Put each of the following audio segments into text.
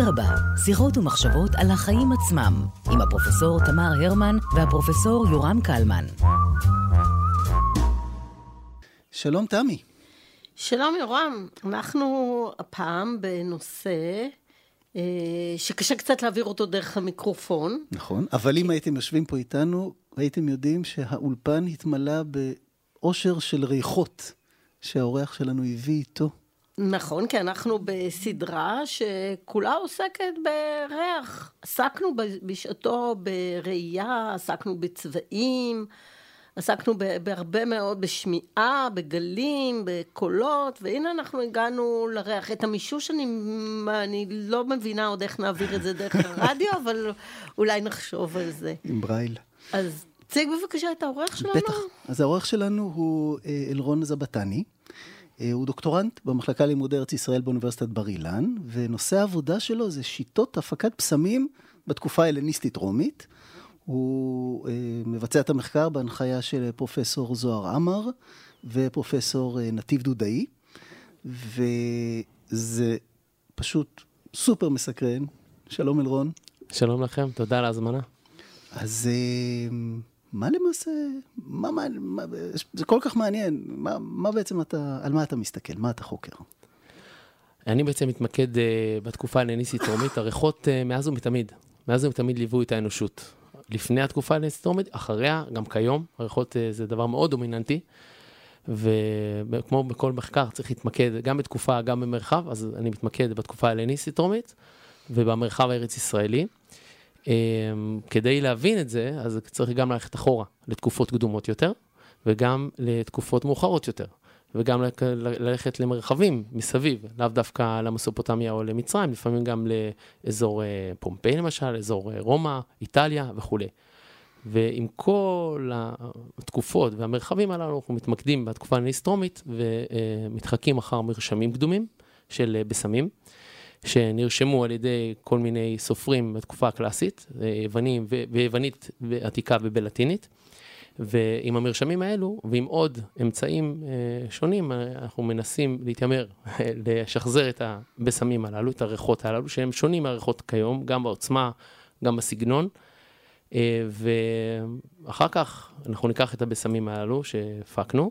אדרבה, שיחות ומחשבות על החיים עצמם, עם הפרופסור תמר הרמן והפרופסור יורם קלמן. שלום תמי. שלום יורם, אנחנו הפעם בנושא אה, שקשה קצת להעביר אותו דרך המיקרופון. נכון, אבל אם הייתם יושבים פה איתנו, הייתם יודעים שהאולפן התמלא באושר של ריחות שהאורח שלנו הביא איתו. נכון, כי אנחנו בסדרה שכולה עוסקת בריח. עסקנו בשעתו בראייה, עסקנו בצבעים, עסקנו בהרבה מאוד בשמיעה, בגלים, בקולות, והנה אנחנו הגענו לריח. את המישוש אני, אני לא מבינה עוד איך נעביר את זה דרך הרדיו, אבל אולי נחשוב על זה. עם ברייל. אז תציג בבקשה את האורח שלנו. בטח. אז האורח שלנו הוא אה, אלרון זבתני. אה, הוא דוקטורנט במחלקה ללימודי ארץ ישראל באוניברסיטת בר אילן, ונושא העבודה שלו זה שיטות הפקת פסמים בתקופה ההלניסטית-רומית. הוא אה, מבצע את המחקר בהנחיה של פרופסור זוהר עמר ופרופסור אה, נתיב דודאי, וזה פשוט סופר מסקרן. שלום אלרון. שלום לכם, תודה על ההזמנה. אז מה למעשה, מה, מה, מה, זה כל כך מעניין, מה, מה בעצם אתה, על מה אתה מסתכל, מה אתה חוקר? אני בעצם מתמקד uh, בתקופה הלניסית טרומית, הריחות uh, מאז ומתמיד, מאז ומתמיד ליוו את האנושות. לפני התקופה הלניסית טרומית, אחריה, גם כיום, הריחות uh, זה דבר מאוד דומיננטי, וכמו בכל מחקר צריך להתמקד גם בתקופה, גם במרחב, אז אני מתמקד בתקופה הלניסית טרומית ובמרחב הארץ ישראלי. אמ, כדי להבין את זה, אז צריך גם ללכת אחורה לתקופות קדומות יותר, וגם לתקופות מאוחרות יותר, וגם ללכת למרחבים מסביב, לאו דווקא למסופוטמיה או למצרים, לפעמים גם לאזור אה, פומפיי למשל, אזור אה, רומא, איטליה וכולי. ועם כל התקופות והמרחבים הללו, אנחנו מתמקדים בתקופה הניסטרומית ומתחקים אחר מרשמים קדומים של אה, בשמים. שנרשמו על ידי כל מיני סופרים בתקופה הקלאסית, אה, יוונים, ביוונית עתיקה ובלטינית. ועם המרשמים האלו, ועם עוד אמצעים אה, שונים, אה, אנחנו מנסים להתיימר, לשחזר את הבשמים הללו, את הריחות הללו, שהם שונים מהריחות כיום, גם בעוצמה, גם בסגנון. ואחר כך אנחנו ניקח את הבשמים הללו שהפקנו,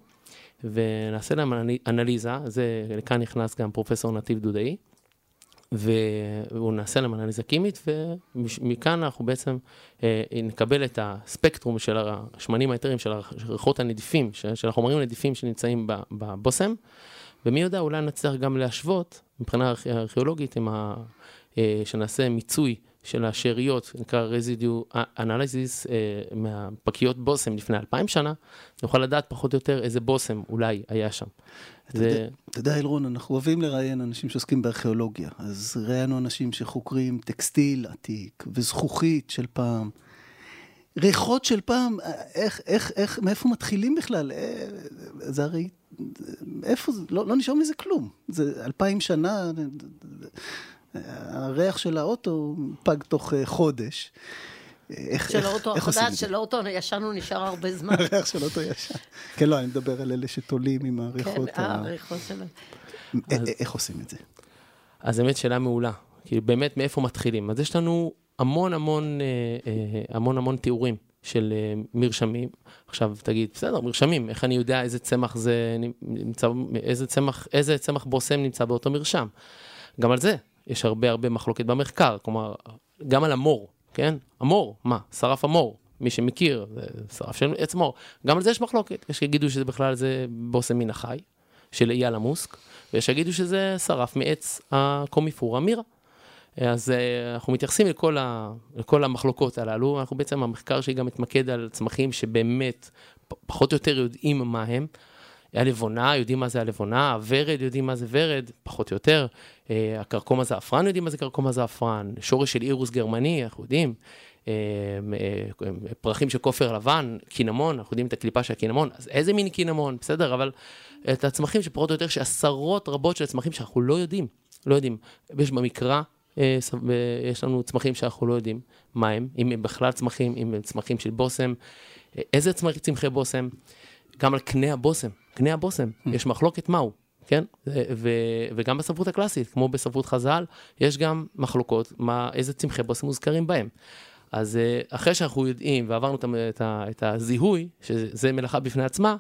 ונעשה להם אנליזה, זה, לכאן נכנס גם פרופסור נתיב דודאי. והוא נעשה להם אנליזה קימית, ומכאן אנחנו בעצם אה, נקבל את הספקטרום של השמנים היתרים, של הריחות הנדיפים, של החומרים הנדיפים שנמצאים בבושם, ומי יודע, אולי נצליח גם להשוות מבחינה ארכיאולוגית, ה... אה, שנעשה מיצוי של השאריות, נקרא residual analysis, אה, מהפקיות בושם לפני אלפיים שנה, נוכל לדעת פחות או יותר איזה בושם אולי היה שם. אתה, זה... יודע, אתה יודע, אלרון, אנחנו אוהבים לראיין אנשים שעוסקים בארכיאולוגיה, אז ראיינו אנשים שחוקרים טקסטיל עתיק וזכוכית של פעם. ריחות של פעם, איך, איך, איך, מאיפה מתחילים בכלל? אה, זה הרי, איפה זה? לא, לא נשאר מזה כלום. זה אלפיים שנה, הריח של האוטו פג תוך אה, חודש. איך, של האוטו החדש, של האוטו הישן הוא נשאר הרבה זמן. הריח של האוטו ישן. כן, לא, אני מדבר על אלה שתולים עם הריחות. כן, הריחות שלהם. איך עושים את זה? אז באמת שאלה מעולה. כי באמת, מאיפה מתחילים? אז יש לנו המון המון, אה, אה, המון המון תיאורים של מרשמים. עכשיו תגיד, בסדר, מרשמים, איך אני יודע איזה צמח זה נמצא, איזה צמח, איזה צמח בושם נמצא באותו מרשם? גם על זה יש הרבה הרבה מחלוקת במחקר, כלומר, גם על המור, כן? המור, מה? שרף המור. מי שמכיר, זה שרף של עץ מור. גם על זה יש מחלוקת. יש שיגידו שזה בכלל זה בושם מן החי, של אייל המוסק, ויש שיגידו שזה שרף מעץ הקומיפור המירה. אז uh, אנחנו מתייחסים לכל, ה, לכל המחלוקות הללו, אנחנו בעצם, המחקר שלי גם מתמקד על צמחים שבאמת פחות או יותר יודעים מה הם. הלבונה, יודעים מה זה הלבונה, הוורד, יודעים מה זה ורד, פחות או יותר. אה, הכרכום הזעפרן, יודעים מה זה כרכום הזעפרן. שורש של אירוס גרמני, אנחנו יודעים. אה, אה, פרחים של כופר לבן, קינמון, אנחנו יודעים את הקליפה של הקינמון, אז איזה מין קינמון, בסדר, אבל את הצמחים שפחות או יותר, שעשרות רבות של צמחים שאנחנו לא יודעים, לא יודעים. יש במקרא, יש לנו צמחים שאנחנו לא יודעים מה הם, אם הם בכלל צמחים, אם הם צמחים של בושם, איזה צמחי בושם, גם על קנה הבושם, קנה הבושם, mm. יש מחלוקת מהו, כן? ו, וגם בספרות הקלאסית, כמו בספרות חז"ל, יש גם מחלוקות, מה, איזה צמחי בושם מוזכרים בהם. אז אה, אחרי שאנחנו יודעים ועברנו את, את, את הזיהוי, שזה מלאכה בפני עצמה,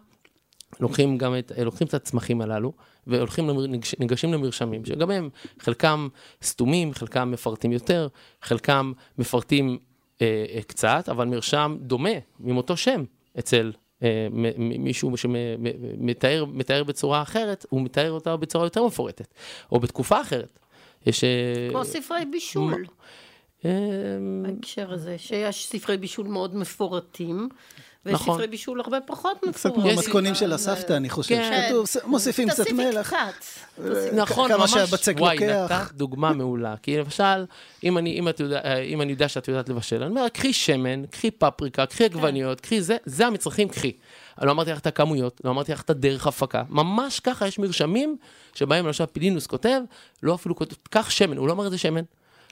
לוקחים גם את, לוקחים את הצמחים הללו, והולכים, ניגש, ניגשים למרשמים, שגם הם, חלקם סתומים, חלקם מפרטים יותר, חלקם מפרטים אה, אה, קצת, אבל מרשם דומה, עם אותו שם, אצל מישהו שמתאר בצורה אחרת, הוא מתאר אותה בצורה יותר מפורטת, או בתקופה אחרת. יש... אה, כמו ספרי בישול. אה, בהקשר הזה, שיש ספרי בישול מאוד מפורטים. נכון. וספרי בישול הרבה פחות מפורטים. קצת כמו המתכונים של הסבתא, אני חושב, כן. שכתוב, מוסיפים קצת מלח. נכון, ממש, וואי, נתת דוגמה מעולה. כי למשל, אם אני, אם, יודע, אם אני יודע שאת יודעת לבשל, אני אומר, קחי שמן, קחי פפריקה, קחי כן. עגבניות, קחי זה, זה המצרכים, קחי. לא אמרתי לך את הכמויות, לא אמרתי לך את הדרך הפקה. ממש ככה יש מרשמים שבהם למשל פילינוס כותב, לא אפילו כותב, קח שמן, הוא לא אומר איזה שמן.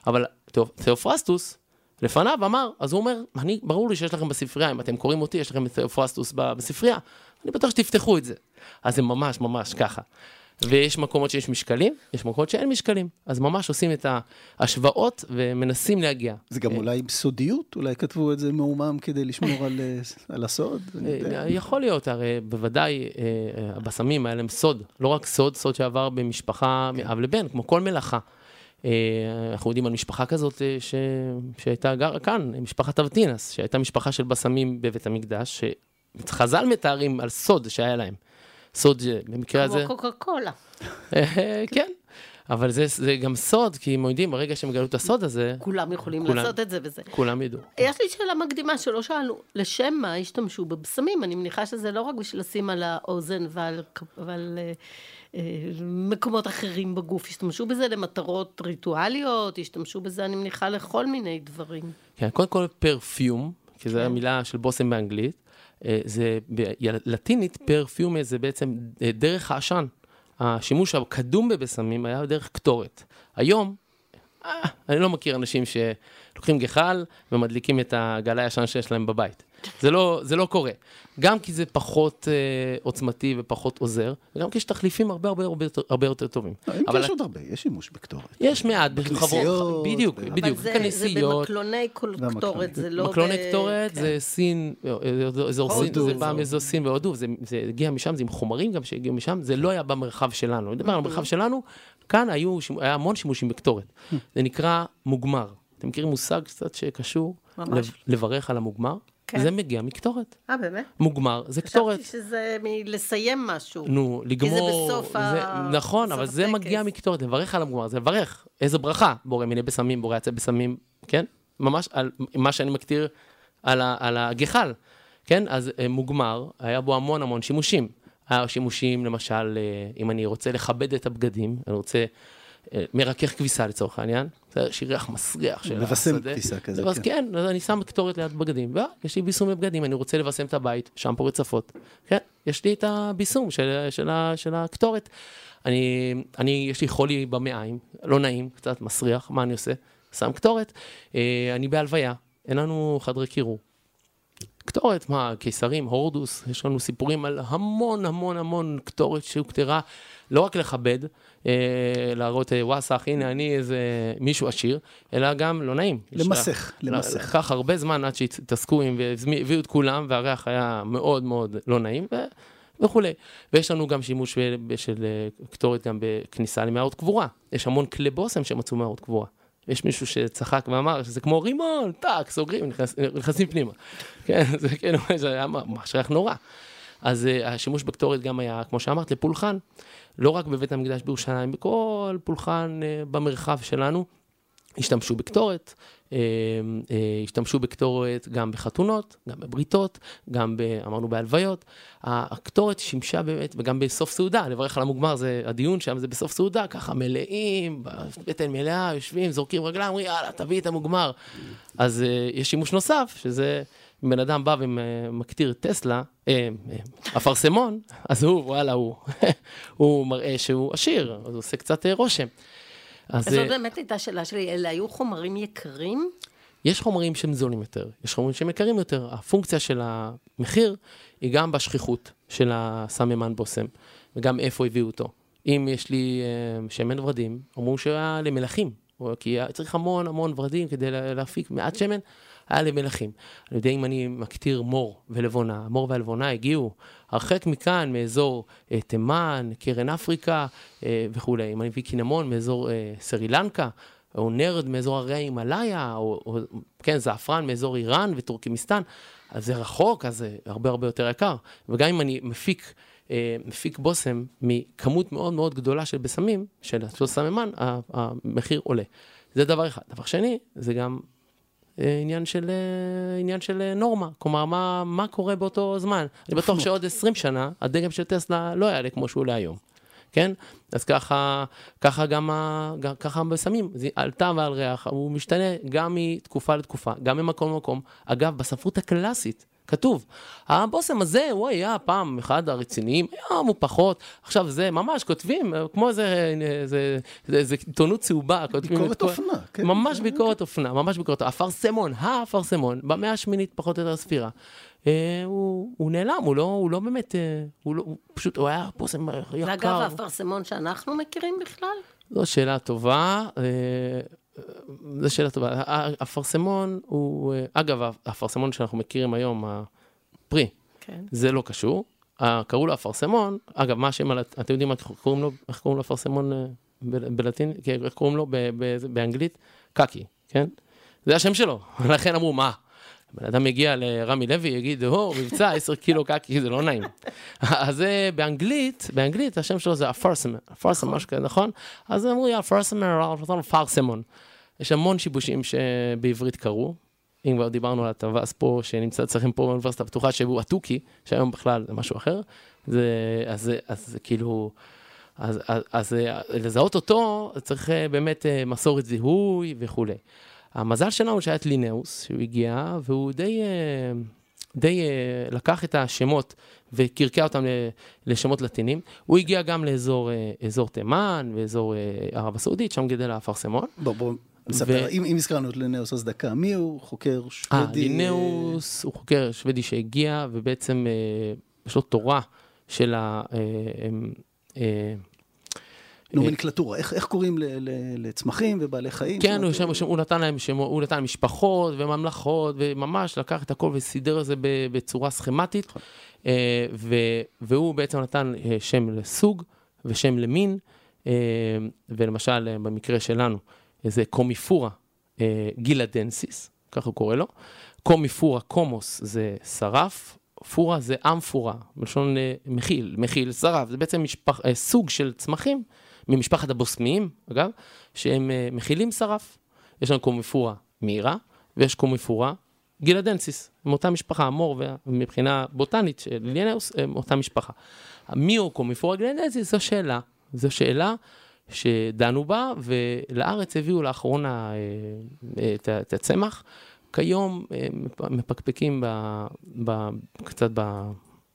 אבל תיאופרסטוס, לפניו אמר, אז הוא אומר, אני, ברור לי שיש לכם בספרייה, אם אתם קוראים אותי, יש לכם את תיאופרסטוס בספרייה, אני בטוח שתפתחו את זה. אז זה ממש ממש ככה. ויש מקומות שיש משקלים, יש מקומות שאין משקלים. אז ממש עושים את ההשוואות ומנסים להגיע. זה גם אולי סודיות? אולי כתבו את זה מעומם כדי לשמור על, אה, על הסוד? אה, יכול להיות, הרי בוודאי אה, הבשמים היה להם סוד. לא רק סוד, סוד שעבר במשפחה. מאב לבן, כמו כל מלאכה. אנחנו יודעים על משפחה כזאת ש... שהייתה גרה כאן, משפחת אבטינס, שהייתה משפחה של בשמים בבית המקדש, שחז"ל מתארים על סוד שהיה להם. סוד, במקרה הזה... כמו קוקה קולה. כן, אבל זה, זה גם סוד, כי הם יודעים, ברגע שהם יגלו את הסוד הזה... כולם יכולים כולם, לעשות את זה וזה. כולם ידעו. יש לי שאלה מקדימה שלא שאלנו, לשם מה השתמשו בבשמים? אני מניחה שזה לא רק בשביל לשים על האוזן ועל, ועל אה, אה, מקומות אחרים בגוף, השתמשו בזה למטרות ריטואליות, השתמשו בזה, אני מניחה, לכל מיני דברים. כן, קודם כל פרפיום, כי זו כן. המילה של בושם באנגלית. אה, זה בלטינית פרפיומה זה בעצם אה, דרך העשן. השימוש הקדום בבשמים היה דרך קטורת. היום, אה, אני לא מכיר אנשים שלוקחים גחל ומדליקים את הגלאי הישן שיש להם בבית. זה לא, זה לא קורה. גם כי זה פחות אה, עוצמתי ופחות עוזר, וגם כי יש תחליפים הרבה הרבה הרבה יותר, הרבה יותר טובים. לא, אבל... יש עוד הרבה, יש שימוש בקטורת. יש מעט, בכנסיות. בדיוק, בדיוק, זה, כנסיות. זה במקלוני קטורת, זה לא ב... מקלוני קטורת כן. זה סין, אזור סין, זה בא מאזור סין והודו, זה, זה הגיע משם, זה עם חומרים גם שהגיעו משם, זה לא היה במרחב שלנו. אני מדבר על המרחב שלנו, כאן היו, היה המון שימושים בקטורת. זה נקרא מוגמר. אתם מכירים מושג קצת שקשור? ממש. לברך על המוגמר? כן. זה מגיע מקטורת. אה, באמת? מוגמר, זה קטורת. חשבתי שזה מלסיים משהו. נו, לגמור... כי זה בסוף זה, ה... נכון, אבל זה מגיע מקטורת, לברך על המוגמר, זה לברך. איזה ברכה. בורא מיני בסמים, בורא יצא בסמים, כן? ממש על מה שאני מכתיר על, ה, על הגחל, כן? אז אה, מוגמר, היה בו המון המון שימושים. היה שימושים, למשל, אה, אם אני רוצה לכבד את הבגדים, אני רוצה אה, מרכך כביסה לצורך העניין, זה ריח מסריח של השדה. מבשם כביסה כזה, כן. כן, אז אני שם קטורת ליד בגדים, ויש לי ביסום בבגדים, אני רוצה לבשם את הבית, שם פה רצפות. כן, יש לי את הביסום של, של, של הקטורת. אני, אני, יש לי חולי במעיים, לא נעים, קצת מסריח, מה אני עושה? שם קטורת. אה, אני בהלוויה, אין לנו חדרי קירור. קטורת, מה, קיסרים, הורדוס, יש לנו סיפורים על המון המון המון קטורת שהוכתרה לא רק לכבד, אה, להראות אה, וואסאח, הנה אני איזה מישהו עשיר, אלא גם לא נעים. למסך, למסך. לקח הרבה זמן עד שהתעסקו עם, והביאו את כולם, והריח היה מאוד מאוד לא נעים. ו... וכולי. ויש לנו גם שימוש של אה, קטורת גם בכניסה למערות קבורה. יש המון כלי בושם שמצאו מערות קבורה. יש מישהו שצחק ואמר שזה כמו רימון, טאק, סוגרים, נכנס, נכנסים פנימה. כן, זה כאילו, זה היה ממש ריח נורא. אז uh, השימוש בקטורת גם היה, כמו שאמרת, לפולחן. לא רק בבית המקדש בירושלים, בכל פולחן uh, במרחב שלנו. השתמשו בקטורת, אה, אה, השתמשו בקטורת גם בחתונות, גם בבריתות, גם, ב, אמרנו, בהלוויות. הקטורת שימשה באמת, וגם בסוף סעודה, לברך על המוגמר, זה הדיון שם, זה בסוף סעודה, ככה מלאים, בטן מלאה, יושבים, זורקים רגליים, אומרים, יאללה, תביא את המוגמר. אז אה, יש שימוש נוסף, שזה... אם בן אדם בא ומקטיר טסלה, אה, אפרסמון, אז הוא, וואלה, הוא, הוא מראה שהוא עשיר, אז הוא עושה קצת רושם. אז זאת באמת הייתה שאלה שלי, אלה היו חומרים יקרים? יש חומרים שהם זולים יותר, יש חומרים שהם יקרים יותר. הפונקציה של המחיר היא גם בשכיחות של הסממן בושם, וגם איפה הביאו אותו. אם יש לי אה, שמן ורדים, אמרו שהיה למלכים, כי צריך המון המון ורדים כדי להפיק מעט שמן, היה למלכים. אני יודע אם אני מקטיר מור ולבונה, המור והלבונה הגיעו הרחק מכאן, מאזור אה, תימן, קרן אפריקה אה, וכולי. אם אני מביא קינמון מאזור אה, סרי לנקה, או נרד מאזור הרי ההימאליה, או, או כן, זעפרן מאזור איראן וטורקימיסטן, אז זה רחוק, אז זה הרבה הרבה יותר יקר. וגם אם אני מפיק, אה, מפיק בושם מכמות מאוד מאוד גדולה של בשמים, של אותו סממן, המחיר עולה. זה דבר אחד. דבר שני, זה גם עניין של, אה, עניין של אה, נורמה. כלומר, מה, מה קורה באותו זמן? אני בטוח שעוד 20 שנה, הדגם של טסלה לא יעלה כמו שהוא עולה היום. כן? אז ככה, ככה גם, ככה בסמים, זה על טעם ועל ריח, הוא משתנה גם מתקופה לתקופה, גם ממקום למקום. אגב, בספרות הקלאסית, כתוב, הבושם הזה, הוא היה פעם אחד הרציניים, היום הוא פחות, עכשיו זה ממש כותבים, כמו איזה, איזה, איזה עיתונות צהובה. ביקורת אופנה, כן. ממש ביקורת אופנה, ממש ביקורת, אפרסמון, האפרסמון, במאה השמינית פחות או יותר הספירה. אה, הוא, הוא נעלם, הוא לא, הוא לא באמת, אה, הוא, לא, הוא פשוט, הוא היה פוסם יקר. זה אגב האפרסמון שאנחנו מכירים בכלל? זו שאלה טובה. אה, זו שאלה טובה. האפרסמון הוא, אגב, האפרסמון שאנחנו מכירים היום, הפרי, כן. זה לא קשור. קראו לו אפרסמון, אגב, מה השם, אתם יודעים איך קוראים לו, איך קוראים לו אפרסמון בלטין, איך קוראים לו באנגלית? קקי, כן? זה השם שלו, לכן אמרו, מה? בן אדם מגיע לרמי לוי, יגיד, הו, מבצע 10 קילו קקי, זה לא נעים. אז זה באנגלית, באנגלית השם שלו זה אפרסמן, אפרסמן, משהו כזה, נכון? אז אמרו, יא אפרסמן, פרסמון. יש המון שיבושים שבעברית קרו. אם כבר דיברנו על הטווס פה, שנמצא אצלכם פה באוניברסיטה הפתוחה, שהוא התוכי, שהיום בכלל זה משהו אחר. זה, אז, אז זה כאילו... אז, אז, אז לזהות אותו צריך אה, באמת אה, מסורת זיהוי וכולי. המזל שלנו שהיה את לינאוס, שהוא הגיע, והוא די, אה, די אה, לקח את השמות וקרקע אותם לשמות לטינים. הוא הגיע גם לאזור אה, תימן ואזור ערב הסעודית, שם גדל האפרסמון. בוא, בוא. נספר, אם, אם הזכרנו את לינאוס אז דקה, מי הוא? חוקר שוודי? אה, לינאוס הוא חוקר שוודי שהגיע ובעצם יש לו תורה של ה... נומנקלטורה, איך, איך קוראים ל, ל, לצמחים ובעלי חיים? כן, הוא, שם, הוא נתן להם שמות, הוא נתן משפחות וממלכות, וממש לקח את הכל וסידר את זה בצורה סכמטית, נכון. אה, ו, והוא בעצם נתן אה, שם לסוג ושם למין, אה, ולמשל במקרה שלנו, זה קומיפורה גילדנסיס, ככה הוא קורא לו, קומיפורה קומוס זה שרף, פורה זה אמפורה, בלשון מכיל, מכיל, שרף, זה בעצם משפח, סוג של צמחים ממשפחת הבוסמיים, אגב, שהם uh, מכילים שרף. יש לנו Commiphora myrrha, ויש Commiphora gileadensis, הם אותה משפחה, המור, מבחינה בוטנית של ליניאוס, הם אותה משפחה. מי הוא Commiphora gileadensis? זו שאלה. זו שאלה שדנו בה, ולארץ הביאו לאחרונה אה, את, את הצמח. כיום מפקפקים ב, ב, קצת ב...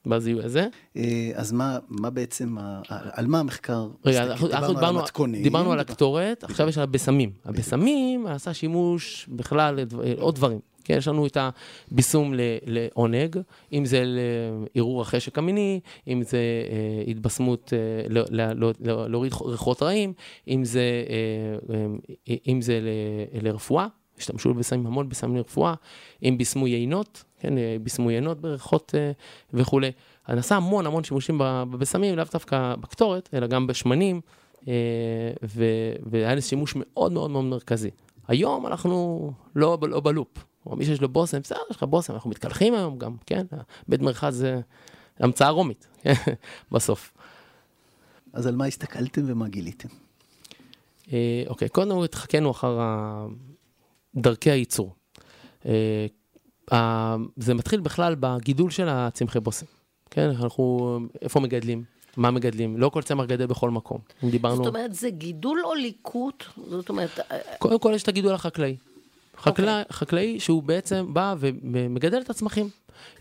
בזיהוי הזה. אה, אז מה, מה בעצם, על מה המחקר? רגע, אנחנו דיברנו, על המתכונים. דיברנו על הקטורת, עכשיו יש על הבשמים. הבשמים עשה שימוש בכלל לעוד דברים. כן, יש לנו את הביסום לעונג, אם זה לערעור החשק המיני, אם זה אה, התבשמות, אה, להוריד ריחות רעים, אם זה, אם זה לרפואה, השתמשו בסמים, המון בסמים לרפואה, אם ביסמו יינות, כן, ביסמו יינות בריחות אה, וכולי. נעשה המון המון שימושים בבשמים, לאו דווקא בקטורת, אלא גם בשמנים, אה, והיה לזה שימוש מאוד מאוד מאוד מרכזי. היום אנחנו לא, לא בלופ. או מי שיש לו בושם, בסדר, יש לך בושם, אנחנו מתקלחים היום גם, כן? בית מרחץ זה המצאה רומית, כן? בסוף. אז על מה הסתכלתם ומה גיליתם? אה, אוקיי, קודם התחכנו אחר דרכי הייצור. זה מתחיל בכלל בגידול של הצמחי בושם. כן, אנחנו, איפה מגדלים? מה מגדלים? לא כל צמח גדל בכל מקום. אם דיברנו... זאת אומרת, זה גידול או ליקוט? זאת אומרת... אה, קודם כל יש את הגידול החקלאי. חקלאי, okay. חקלאי שהוא בעצם בא ומגדל את הצמחים.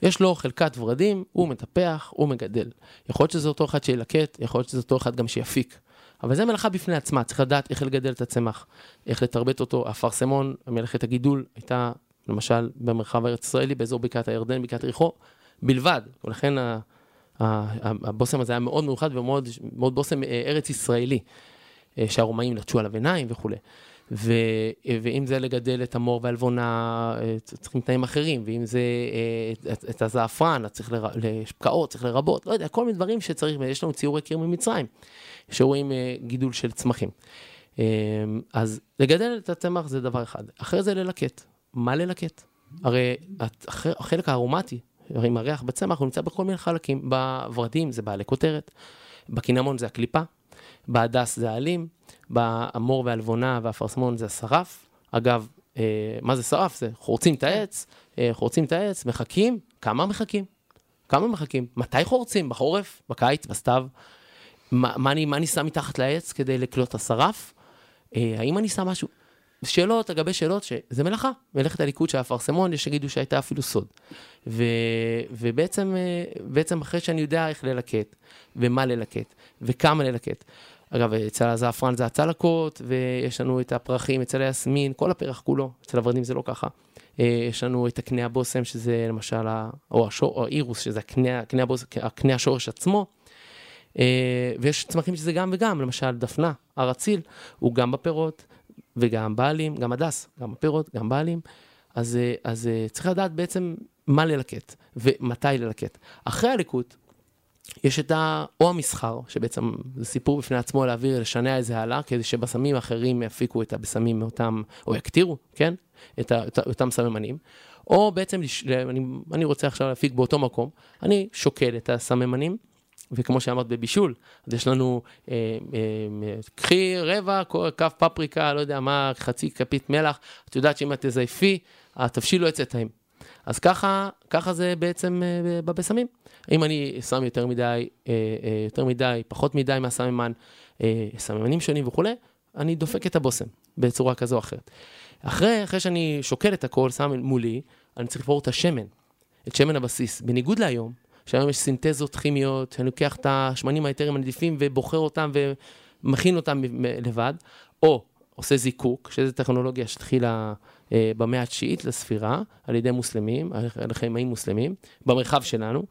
יש לו חלקת ורדים, הוא מטפח, הוא מגדל. יכול להיות שזה אותו אחד שילקט, יכול להיות שזה אותו אחד גם שיפיק. אבל זה מלאכה בפני עצמה, צריך לדעת איך לגדל את הצמח, איך לתרבט אותו. אפרסמון, מלאכת הגידול, הייתה למשל במרחב הארץ ישראלי, באזור בקעת הירדן, בקעת ריחו, בלבד. ולכן הבושם הזה היה מאוד מיוחד ומאוד מאוד בושם ארץ ישראלי, שהרומאים לחצו עליו עיניים וכולי. ו, ואם זה לגדל את המור והלבונה, צריכים תנאים אחרים, ואם זה את, את הזעפרן, צריך. לפקעות, צריך לרבות, לא יודע, כל מיני דברים שצריך, ויש לנו ציורי קיר ממצרים, שרואים גידול של צמחים. אז לגדל את הצמח זה דבר אחד. אחרי זה ללקט. מה ללקט? הרי החלק הארומטי, עם הריח בצמח, הוא נמצא בכל מיני חלקים. בוורדים זה בעלי כותרת, בקינמון זה הקליפה, בהדס זה העלים, באמור והלבונה והאפרסמון זה השרף. אגב, אה, מה זה שרף? זה חורצים את העץ, אה, חורצים את העץ, מחכים. כמה מחכים? כמה מחכים? מתי חורצים? בחורף? בקיץ? בסתיו? מה, מה, אני, מה אני שם מתחת לעץ כדי לקלוט את השרף? אה, האם אני שם משהו? שאלות אגבי שאלות שזה מלאכה, מלאכת הליכוד של האפרסמון, יש שיגידו שהייתה אפילו סוד. ו, ובעצם בעצם אחרי שאני יודע איך ללקט, ומה ללקט, וכמה ללקט. אגב, אצל הזעפרן זה הצלקות, ויש לנו את הפרחים, אצל היסמין, כל הפרח כולו, אצל הוורדים זה לא ככה. יש לנו את הקנה הבושם, שזה למשל, או, השור, או האירוס, שזה הקנה, הקנה, הבושם, הקנה השורש עצמו. ויש צמחים שזה גם וגם, למשל דפנה, הר אציל, הוא גם בפירות, וגם בעלים, גם הדס, גם הפירות, גם בעלים. אז, אז צריך לדעת בעצם מה ללקט ומתי ללקט. אחרי הליקוט, יש את ה... או המסחר, שבעצם זה סיפור בפני עצמו להעביר, לשנע איזה הלאה, כדי שבשמים אחרים יפיקו את הבשמים מאותם, או יקטירו, כן? את, ה, את אותם סממנים. או בעצם, אני, אני רוצה עכשיו להפיק באותו מקום, אני שוקל את הסממנים, וכמו שאמרת בבישול, אז יש לנו, אה, אה, קחי רבע, כף פפריקה, לא יודע מה, חצי כפית מלח, את יודעת שאם את תזייפי, התבשיל לא יצא טעים. אז ככה, ככה זה בעצם אה, בבשמים. אם אני שם יותר מדי, יותר מדי, פחות מדי מהסממן, סממנים שונים וכולי, אני דופק את הבושם בצורה כזו או אחרת. אחרי, אחרי שאני שוקל את הכל, שם מולי, אני צריך לבחור את השמן, את שמן הבסיס. בניגוד להיום, שהיום יש סינתזות כימיות, שאני לוקח את השמנים היתרים הנדיפים ובוחר אותם ומכין אותם לבד, או עושה זיקוק, שזו טכנולוגיה שהתחילה אה, במאה התשיעית לספירה, על ידי מוסלמים, על חיימאים מוסלמים, במרחב שלנו,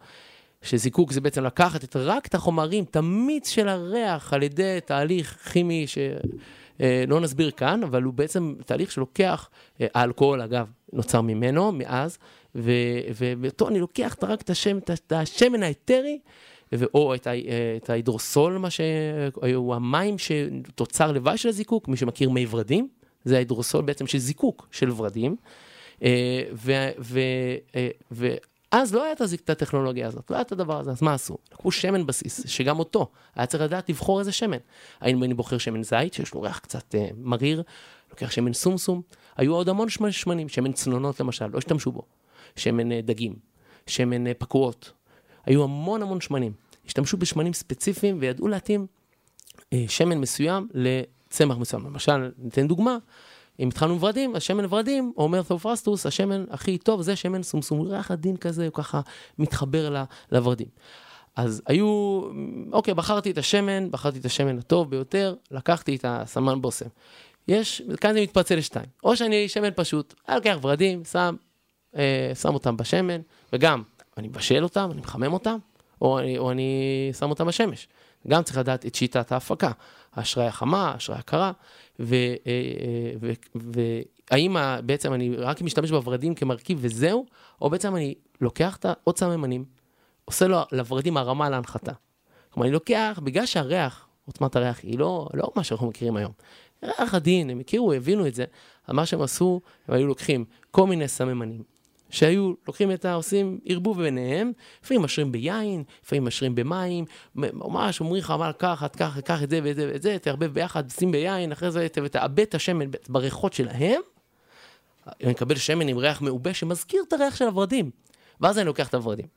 שזיקוק זה בעצם לקחת את, רק את החומרים, את המיץ של הריח, על ידי תהליך כימי שלא אה, נסביר כאן, אבל הוא בעצם תהליך שלוקח, אה, האלכוהול אגב, נוצר ממנו, מאז, ואותו אני לוקח רק את השמן, את השמן האתרי, או את, את ההידרוסול, מה שהיו המים שתוצר לוואי של הזיקוק, מי שמכיר מי ורדים, זה ההידרוסול בעצם של זיקוק של ורדים. אה, ואז לא הייתה את הטכנולוגיה הזאת, לא היה את הדבר הזה, אז מה עשו? לקחו שמן בסיס, שגם אותו, היה צריך לדעת לבחור איזה שמן. האם אני בוחר שמן זית, שיש לו ריח קצת uh, מריר, לוקח שמן סומסום, היו עוד המון שמנים, שמן צנונות למשל, לא השתמשו בו. שמן uh, דגים, שמן uh, פקועות, היו המון המון שמנים. השתמשו בשמנים ספציפיים וידעו להתאים uh, שמן מסוים צמח מסוים. למשל, ניתן דוגמה, אם התחלנו ורדים, אז שמן ורדים, אומר תאופרסטוס, השמן הכי טוב זה שמן סומסום, ריח עדין כזה, הוא ככה מתחבר לוורדים. אז היו, אוקיי, בחרתי את השמן, בחרתי את השמן הטוב ביותר, לקחתי את הסמן בושם. יש, כאן זה מתפצל לשתיים. או שאני שמן פשוט, אני לוקח ורדים, שם, אה, שם אותם בשמן, וגם, אני מבשל אותם, אני מחמם אותם, או אני, או אני שם אותם בשמש. גם צריך לדעת את שיטת ההפקה. האשראי החמה, האשראי הקרה, והאם בעצם אני רק משתמש בוורדים כמרכיב וזהו, או בעצם אני לוקח את עוד סממנים, עושה לו לוורדים הרמה להנחתה. כלומר, אני לוקח, בגלל שהריח, עוצמת הריח היא לא, לא מה שאנחנו מכירים היום. ריח עדין, הם הכירו, הבינו את זה, אז מה שהם עשו, הם היו לוקחים כל מיני סממנים, שהיו לוקחים את ה... עושים ערבוב ביניהם, לפעמים משרים ביין, לפעמים משרים במים, ממש אומרים לך, אבל קח, קח, קח את זה ואת זה ואת זה, תערבב ביחד, שים ביין, אחרי זה תעבד את השמן בריחות שלהם, אני מקבל שמן עם ריח מעובה שמזכיר את הריח של הוורדים, ואז אני לוקח את הוורדים.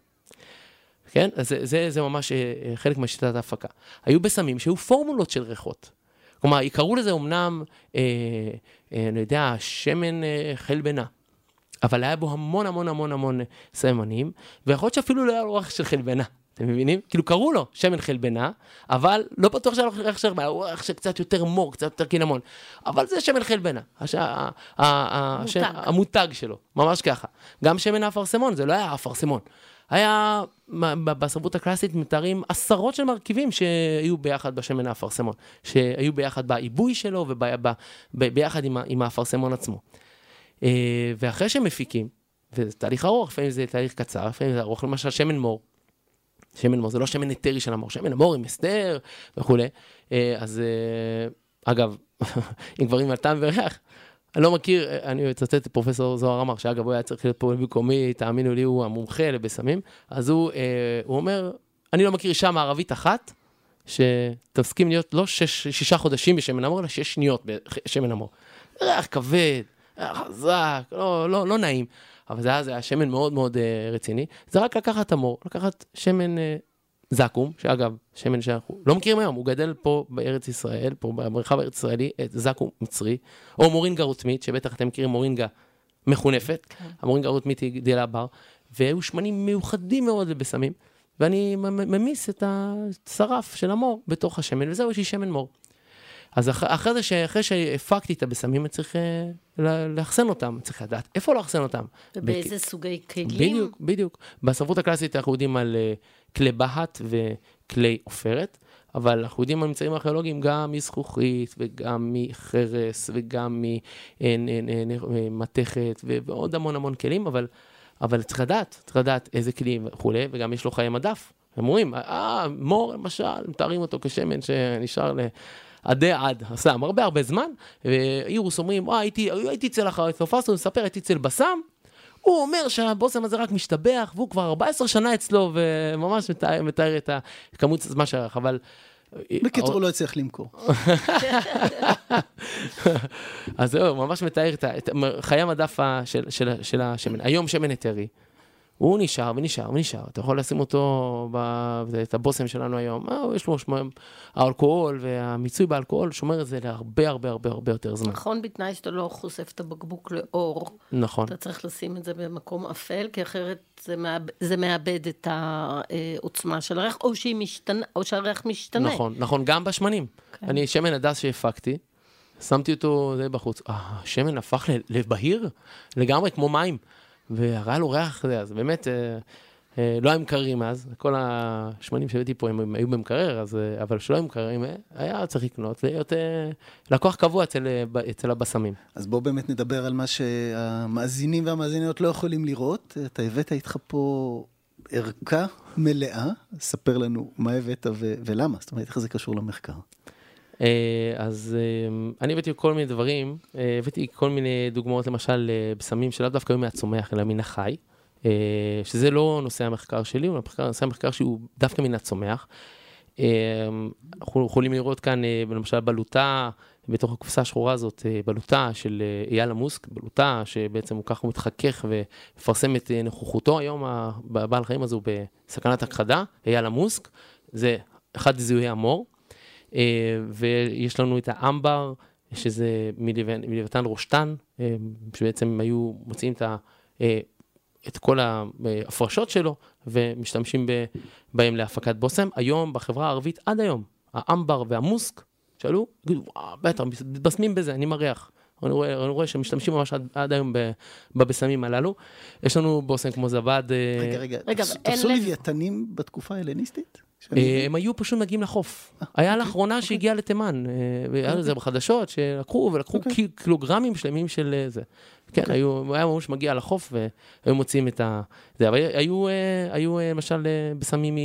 כן? אז זה, זה, זה ממש אה, חלק משיטת ההפקה. היו בשמים שהיו פורמולות של ריחות. כלומר, יקראו לזה אמנם, אה, אה, אני יודע, שמן אה, חלבנה. אבל היה בו המון המון המון המון סממנים, ויכול להיות שאפילו לא היה לו ריח של חלבנה. אתם מבינים? כאילו קראו לו שמן חלבנה, אבל לא בטוח שהיה לו ריח של חלבנה, הוא ריח של קצת יותר מור, קצת יותר קינמון. אבל זה שמן חלבנה, הש... המותג. המותג שלו, ממש ככה. גם שמן האפרסמון, זה לא היה אפרסמון. היה, בסרבות הקלאסית מתארים עשרות של מרכיבים שהיו ביחד בשמן האפרסמון, שהיו ביחד בעיבוי שלו וביחד עם, עם האפרסמון עצמו. אה, ואחרי שהם מפיקים, וזה תהליך ארוך, לפעמים זה תהליך קצר, לפעמים זה ארוך, למשל שמן מור. שמן מור זה לא שמן היתרי של המור, שמן המור עם הסתר וכולי. אה, אז אה, אגב, אם כבר על טעם וריח, אני לא מכיר, אני אצטט את פרופסור זוהר אמר, שאגב הוא היה צריך להיות פה במקומי, תאמינו לי, הוא המומחה לבשמים, אז הוא, הוא אומר, אני לא מכיר אישה מערבית אחת שתסכים להיות לא שש, שישה חודשים בשמן המור, אלא שש שניות בשמן המור. ריח כבד, היה חזק, לא, לא, לא נעים. אבל זה היה, שמן מאוד מאוד uh, רציני. זה רק לקחת המור, לקחת שמן uh, זקום, שאגב, שמן שאנחנו לא מכירים היום, הוא גדל פה בארץ ישראל, פה במרחב הארץ ישראלי, את זקום מצרי, או מורינגה רוטמית, שבטח אתם מכירים מורינגה מחונפת, כן. המורינגה רוטמית היא גדלה בר, והיו שמנים מיוחדים מאוד לבשמים, ואני ממיס את השרף של המור בתוך השמן, וזהו, יש לי שמן מור. אז אח, אחרי זה, שאחרי שהפקתי את הבשמים, אני צריך uh, לאחסן אותם, צריך לדעת איפה לאחסן אותם. ובאיזה בק... סוגי כלים? בדיוק, בדיוק. בספרות הקלאסית אנחנו יודעים על uh, כלי בהת וכלי עופרת, אבל אנחנו יודעים על ממצאים ארכיאולוגיים גם מזכוכית וגם מחרס וגם ממתכת ועוד המון המון כלים, אבל, אבל צריך לדעת, צריך לדעת איזה כלים וכולי, וגם יש לו חיי מדף. הם אומרים, אה, מור למשל, מתארים אותו כשמן שנשאר ל... עדי עד, סתם, הרבה הרבה זמן, ואירוס אומרים, אה, הייתי, הייתי אצל החרצופסו, מספר, הייתי אצל בסם, הוא אומר שהבושם הזה רק משתבח, והוא כבר 14 שנה אצלו, וממש מתאר, מתאר את הכמות הזמן שלך, אבל... בקיצור, הוא לא הצליח למכור. אז זהו, ממש מתאר את חיי המדף של השמן. היום שמן היתרי. הוא נשאר ונשאר ונשאר, אתה יכול לשים אותו, ב... את הבושם שלנו היום, אה, יש לו שמונה, האלכוהול והמיצוי באלכוהול שומר את זה להרבה הרבה הרבה הרבה יותר זמן. נכון, בתנאי שאתה לא חושף את הבקבוק לאור. נכון. אתה צריך לשים את זה במקום אפל, כי אחרת זה, מאב... זה מאבד את העוצמה של הריח, או, משתנה, או שהריח משתנה. נכון, נכון, גם בשמנים. כן. אני, שמן הדס שהפקתי, שמתי אותו זה בחוץ, השמן הפך לבהיר לגמרי כמו מים. והיה לו ריח כזה, אז באמת, אה, אה, לא היו מקררים אז, כל השמנים שהבאתי פה הם, הם היו במקרר, אז, אה, אבל שלא היו מקררים, אה, היה צריך לקנות, להיות אה, לקוח קבוע אצל, אה, אצל הבשמים. אז בואו באמת נדבר על מה שהמאזינים והמאזיניות לא יכולים לראות. אתה הבאת איתך פה ערכה מלאה, ספר לנו מה הבאת ו- ולמה, זאת אומרת, איך זה קשור למחקר. אה, אז אה, אני הבאתי כל מיני דברים, אה, הבאתי כל מיני דוגמאות למשל בשמים שלאו דווקא היו מהצומח אלא מן החי, שזה לא נושא המחקר שלי, הוא נושא המחקר שהוא דווקא מן הצומח. אנחנו יכולים לראות כאן למשל בלוטה, בתוך הקופסה השחורה הזאת, בלוטה של אייל המוסק, בלוטה שבעצם הוא ככה מתחכך ומפרסם את נוכחותו היום, הבעל חיים הזה הוא בסכנת הכחדה, אייל המוסק, זה אחד זיהוי המור. אה, ויש לנו את האמבר, שזה מלוויתן רושטן, אה, שבעצם היו מוציאים את, ה, אה, את כל ההפרשות שלו ומשתמשים בהם להפקת בושם. היום בחברה הערבית, עד היום, האמבר והמוסק, שאלו, בטח, מתבשמים בזה, אני מריח. אני רואה, אני רואה שמשתמשים ממש עד, עד היום בבשמים הללו. יש לנו בושם כמו זבד. רגע, רגע, רגע תפסו לוויתנים בתקופה ההלניסטית? אה, הם היו פשוט מגיעים לחוף. אה, היה אוקיי, לאחרונה אוקיי. שהגיע לתימן, אה, היה אוקיי. לזה בחדשות, שלקחו ולקחו קילוגרמים שלמים של זה. כן, הוא היה ממש מגיע לחוף והיו מוצאים את ה... זה, אבל היו למשל בשמים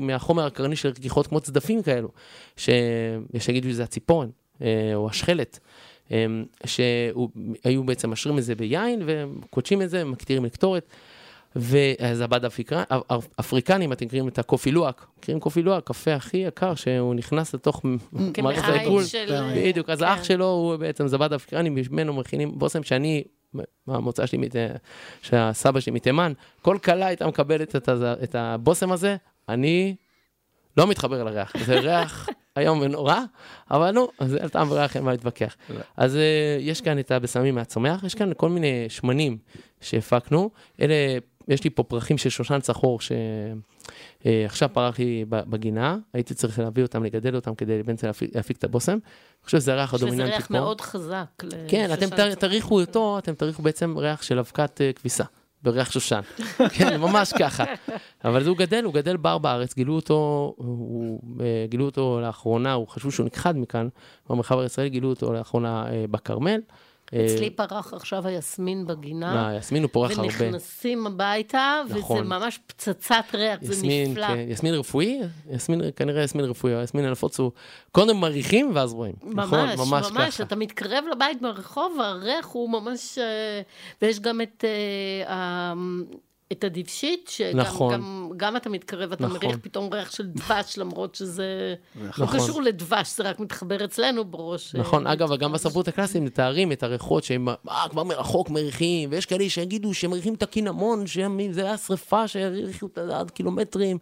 מהחומר הקרני של רכיחות כמו צדפים כאלו, שיגידו שזה הציפורן או השכלת. שהיו בעצם משרים את זה ביין וקודשים את זה, מקטירים לקטורת. וזבד אפריקנים, אתם מכירים את הקופי לואק, מכירים קופי לואק, קפה הכי יקר, שהוא נכנס לתוך מערכת העיכול. בדיוק, אז האח כן. שלו הוא בעצם זבד אפריקני, ממנו מכינים בושם שאני, המוצא שלי, שהסבא שלי מתימן, כל כלה הייתה מקבלת את הבושם הזה, אני לא מתחבר לריח, זה ריח היום ונורא, אבל נו, זה על טעם וריח אין מה להתווכח. לא. אז אה, יש כאן את הבשמים מהצומח, יש כאן כל מיני שמנים שהפקנו, אלה יש לי פה פרחים של שושן צחור שעכשיו אה, פרח לי בגינה, הייתי צריך להביא אותם, לגדל אותם כדי בעצם להפיק, להפיק את הבושם. אני חושב שזה הריח הדומיננטי פה. שזה ריח מאוד חזק. כן, אתם תריחו אותו, אתם תריחו בעצם ריח של אבקת uh, כביסה. בריח שושן. כן, ממש ככה. אבל הוא גדל, הוא גדל בר בארץ, גילו אותו, הוא, אה, גילו אותו לאחרונה, הוא חשבו שהוא נכחד מכאן, במרחב הישראלי גילו אותו לאחרונה אה, בכרמל. אצלי פרח עכשיו היסמין בגינה. לא, יסמין הוא פורח הרבה. ונכנסים הביתה, נכון. וזה ממש פצצת ריח, זה נפלא. כן, יסמין רפואי, יסמין, כנראה יסמין רפואי, או יסמין הנפוץ הוא קודם מריחים ואז רואים. נכון? ממש, ממש ממש, ככה. אתה מתקרב לבית ברחוב, והריח הוא ממש... אה, ויש גם את, אה, את הדבשית, שגם נכון. גם, גם אתה מתקרב, אתה נכון. מריח פתאום ריח של דבש, למרות שזה לא נכון. קשור לדבש, זה רק מתחבר אצלנו בראש. אה, נכון, אגב, גם בספרות הקלאסית מתארים את הריחות שהם אה, כבר מרחוק מריחים, ויש כאלה שיגידו שמריחים את הקינמון, שזה היה שריפה שהריחו עד קילומטרים.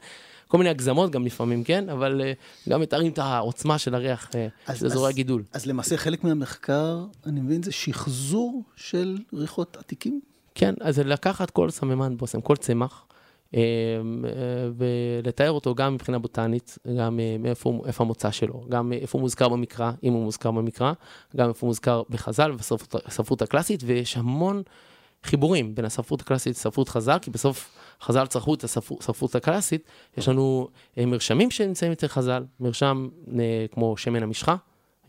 כל מיני הגזמות גם לפעמים, כן? אבל אה, גם מתארים את העוצמה של הריח אה, אז- של אזורי אז- הגידול. אז למעשה חלק מהמחקר, אני מבין, זה שחזור של ריחות עתיקים? כן, אז לקחת כל סממן בושם, כל צמח, אה, ולתאר אותו גם מבחינה בוטנית, גם אה, מאיפה איפה המוצא שלו, גם איפה הוא מוזכר במקרא, אם הוא מוזכר במקרא, גם איפה הוא מוזכר בחז"ל ובספרות הקלאסית, ויש המון חיבורים בין הספרות הקלאסית לספרות חז"ל, כי בסוף חז"ל צרכו את הספרות הקלאסית, יש לנו אה, מרשמים שנמצאים אצל חז"ל, מרשם כמו שמן המשחה,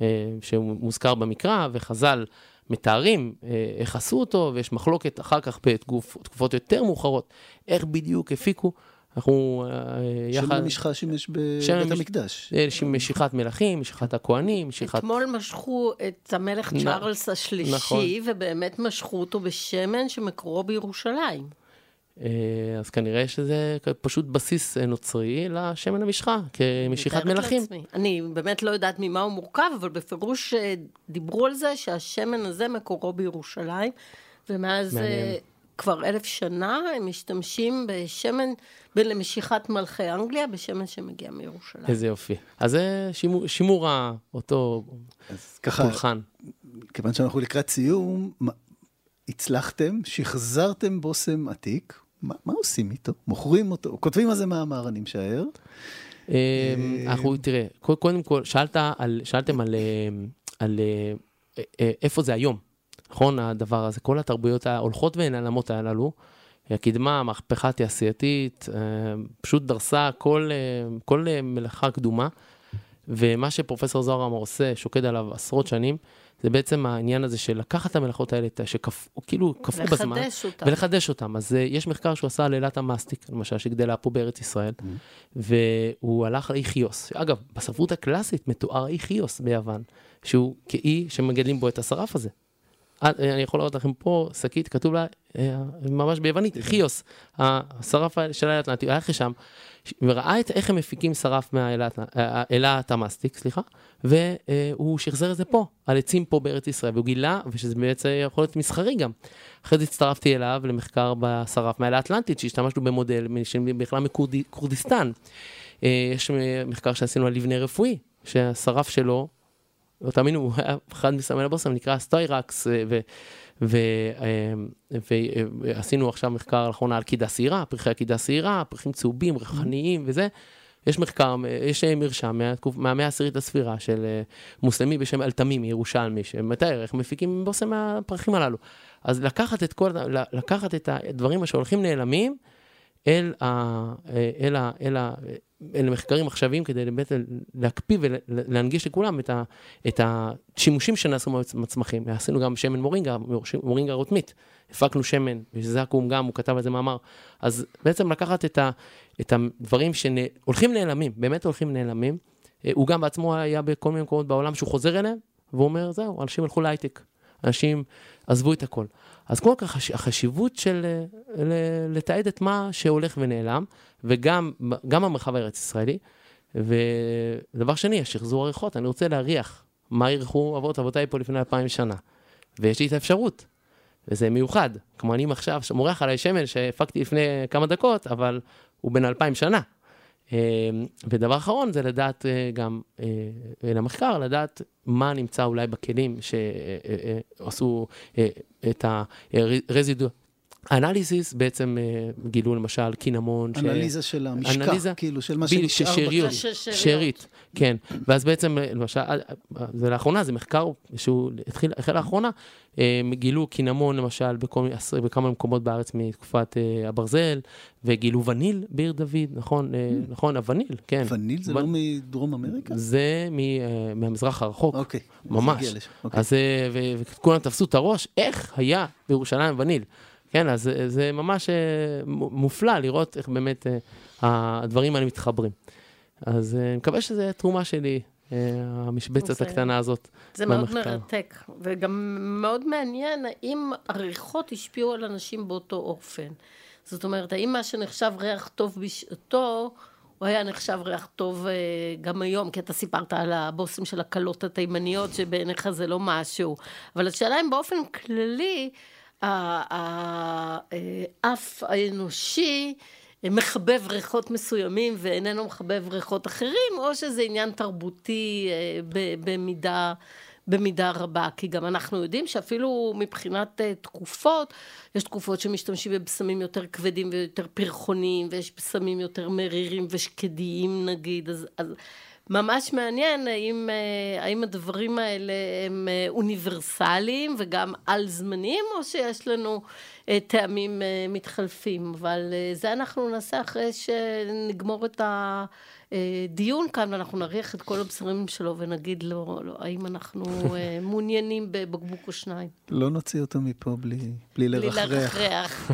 אה, שהוא מוזכר במקרא, וחז"ל מתארים אה, איך עשו אותו, ויש מחלוקת אחר כך בתקופות יותר מאוחרות, איך בדיוק הפיקו. אנחנו אה, שם יחד, המשחה שימש שם בבית המקדש. אה, ש- משיכת מלכים, משיכת הכוהנים, משיכת... אתמול משכו את המלך נ- צ'ארלס השלישי, נכון. ובאמת משכו אותו בשמן שמקורו בירושלים. אה, אז כנראה שזה פשוט בסיס אה, נוצרי לשמן המשחה, כמשיכת מלכים. לעצמי. אני באמת לא יודעת ממה הוא מורכב, אבל בפירוש אה, דיברו על זה שהשמן הזה מקורו בירושלים, ומאז מעניין. כבר אלף שנה הם משתמשים בשמן, ב- למשיכת מלכי אנגליה, בשמן שמגיע מירושלים. איזה יופי. אז זה שימור, שימור אותו פולחן. כיוון שאנחנו לקראת סיום, הצלחתם, שחזרתם בושם עתיק, מה, מה עושים איתו? מוכרים אותו? כותבים על זה מאמר, אני משער. אמ, אנחנו, תראה, קו- קודם כל, שאלת על, שאלתם על, אמ, על אה, אה, איפה זה היום, נכון? הדבר הזה, כל התרבויות ההולכות ונעלמות הללו, הקדמה, המהפכה התעשייתית, אה, פשוט דרסה כל, אה, כל אה, מלאכה קדומה, ומה שפרופסור זוהר אמר עושה, שוקד עליו עשרות שנים, זה בעצם העניין הזה של לקחת את המלאכות האלה, שקפאו, כאילו קפאו בזמן, לחדש אותם. ולחדש אותם. אז uh, יש מחקר שהוא עשה על אילת המאסטיק, למשל, שגדלה פה בארץ ישראל, והוא הלך לאיכיוס. אגב, בספרות הקלאסית מתואר איכיוס ביוון, שהוא כאי שמגדלים בו את השרף הזה. אה, אני יכול להראות לכם פה שקית, כתוב לה אה, ממש ביוונית, איכיוס, השרף של הוא הלך לשם, וראה את איך הם מפיקים שרף מהאילת המאסטיק, סליחה, והוא שחזר את זה פה, על עצים פה בארץ ישראל, והוא גילה, ושזה בעצם יכול להיות מסחרי גם. אחרי זה הצטרפתי אליו למחקר בשרף מהאלה האטלנטית, שהשתמשנו במודל בכלל מכורדיסטן. אה, יש מחקר שעשינו על לבנה רפואי, שהשרף שלו, לא תאמינו, הוא היה אחד מסמל הבושם, נקרא סטוירקס, ועשינו עכשיו מחקר לאחרונה על קידה שעירה, פרחי הקידה שעירה, פרחים צהובים, ריחניים וזה. יש מחקר, יש מרשם מהתקופ- מהמאה העשירית לספירה של אה, מוסלמי בשם אלתמימי, ירושלמי, שמתאר איך מפיקים בושם מהפרחים הללו. אז לקחת את כל, לקחת את הדברים שהולכים נעלמים, אל, ה, אל, ה, אל, ה, אל המחקרים עכשוויים כדי באמת להקפיא ולהנגיש לכולם את, ה, את השימושים שנעשו מהצמחים. עשינו גם שמן מורינגה, מורינגה רוטמית. הפקנו שמן, וזה הקום גם, הוא כתב על זה מאמר. אז בעצם לקחת את, ה, את הדברים שהולכים נעלמים, באמת הולכים נעלמים. הוא גם בעצמו היה בכל מיני מקומות בעולם שהוא חוזר אליהם, והוא אומר, זהו, אנשים הלכו להייטק. אנשים עזבו את הכל. אז כל כך החשיבות של לתעד את מה שהולך ונעלם, וגם גם המרחב הארץ ישראלי. ודבר שני, השחזור הריחות, אני רוצה להריח מה אירחו אבות אבותיי פה לפני אלפיים שנה. ויש לי את האפשרות, וזה מיוחד. כמו אני עכשיו מורח עליי שמן שהפקתי לפני כמה דקות, אבל הוא בן אלפיים שנה. ודבר אחרון זה לדעת גם, למחקר, לדעת מה נמצא אולי בכלים שעשו את הרזידו, אנליזיס בעצם אה, גילו למשל קינמון. אנליזה ש... של המשקע, אנליזה, כאילו, של מה שנשאר ששאריות, בקרן. ש- שארית, כן. ואז בעצם, אה, למשל, אה, זה לאחרונה, זה מחקר שהוא התחיל, החל לאחרונה, גילו קינמון למשל בכל, בכמה מקומות בארץ מתקופת הברזל, וגילו וניל בעיר דוד, נכון, אה, נכון, הווניל, כן. וניל זה ו- לא מדרום אמריקה? זה מ- מהמזרח הרחוק. אוקיי. זה ממש. לשם, אוקיי. אז ו- וכולם תפסו את הראש, איך היה בירושלים וניל. כן, אז זה- ממש אה, מופלא לראות איך באמת אה, הדברים האלה מתחברים. אז אה, אני מקווה שזו תרומה שלי, המשבצת זה- הקטנה הזאת. זה מאוד במחקר. מרתק, וגם מאוד מעניין האם הריחות השפיעו על אנשים באותו אופן. זאת אומרת, האם מה שנחשב ריח טוב בשעתו, הוא היה נחשב ריח טוב גם היום, כי אתה סיפרת על הבושם של הכלות התימניות, שבעיניך זה לא משהו. אבל השאלה אם באופן כללי, האף האנושי מחבב ריחות מסוימים ואיננו מחבב ריחות אחרים, או שזה עניין תרבותי אה, במידה, במידה רבה. כי גם אנחנו יודעים שאפילו מבחינת אה, תקופות, יש תקופות שמשתמשים בבשמים יותר כבדים ויותר פרחוניים, ויש בשמים יותר מרירים ושקדיים נגיד, אז... אז ממש מעניין האם, אה, האם הדברים האלה הם אה, אוניברסליים וגם על-זמניים, או שיש לנו אה, טעמים אה, מתחלפים. אבל אה, זה אנחנו נעשה אחרי שנגמור את הדיון כאן, ואנחנו נריח את כל הבשרים שלו ונגיד לו, לו האם אנחנו אה, מעוניינים בבקבוק או שניים. לא נוציא אותו מפה בלי, בלי בלי לרחרח. לרחרח.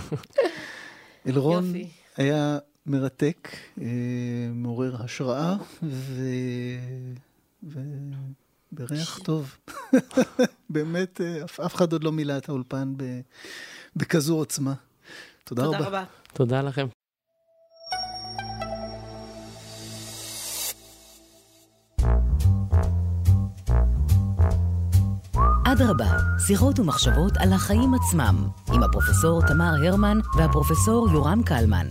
אלרון יופי. היה מרתק, אה, מעורר השראה, ו... ו... בריח טוב. באמת, אה, אף, אף אחד עוד לא מילא את האולפן ב... בכזו עוצמה. תודה, תודה רבה. רבה. תודה לכם. אדרבה, שיחות ומחשבות על החיים עצמם, עם הפרופסור תמר הרמן והפרופסור יורם קלמן.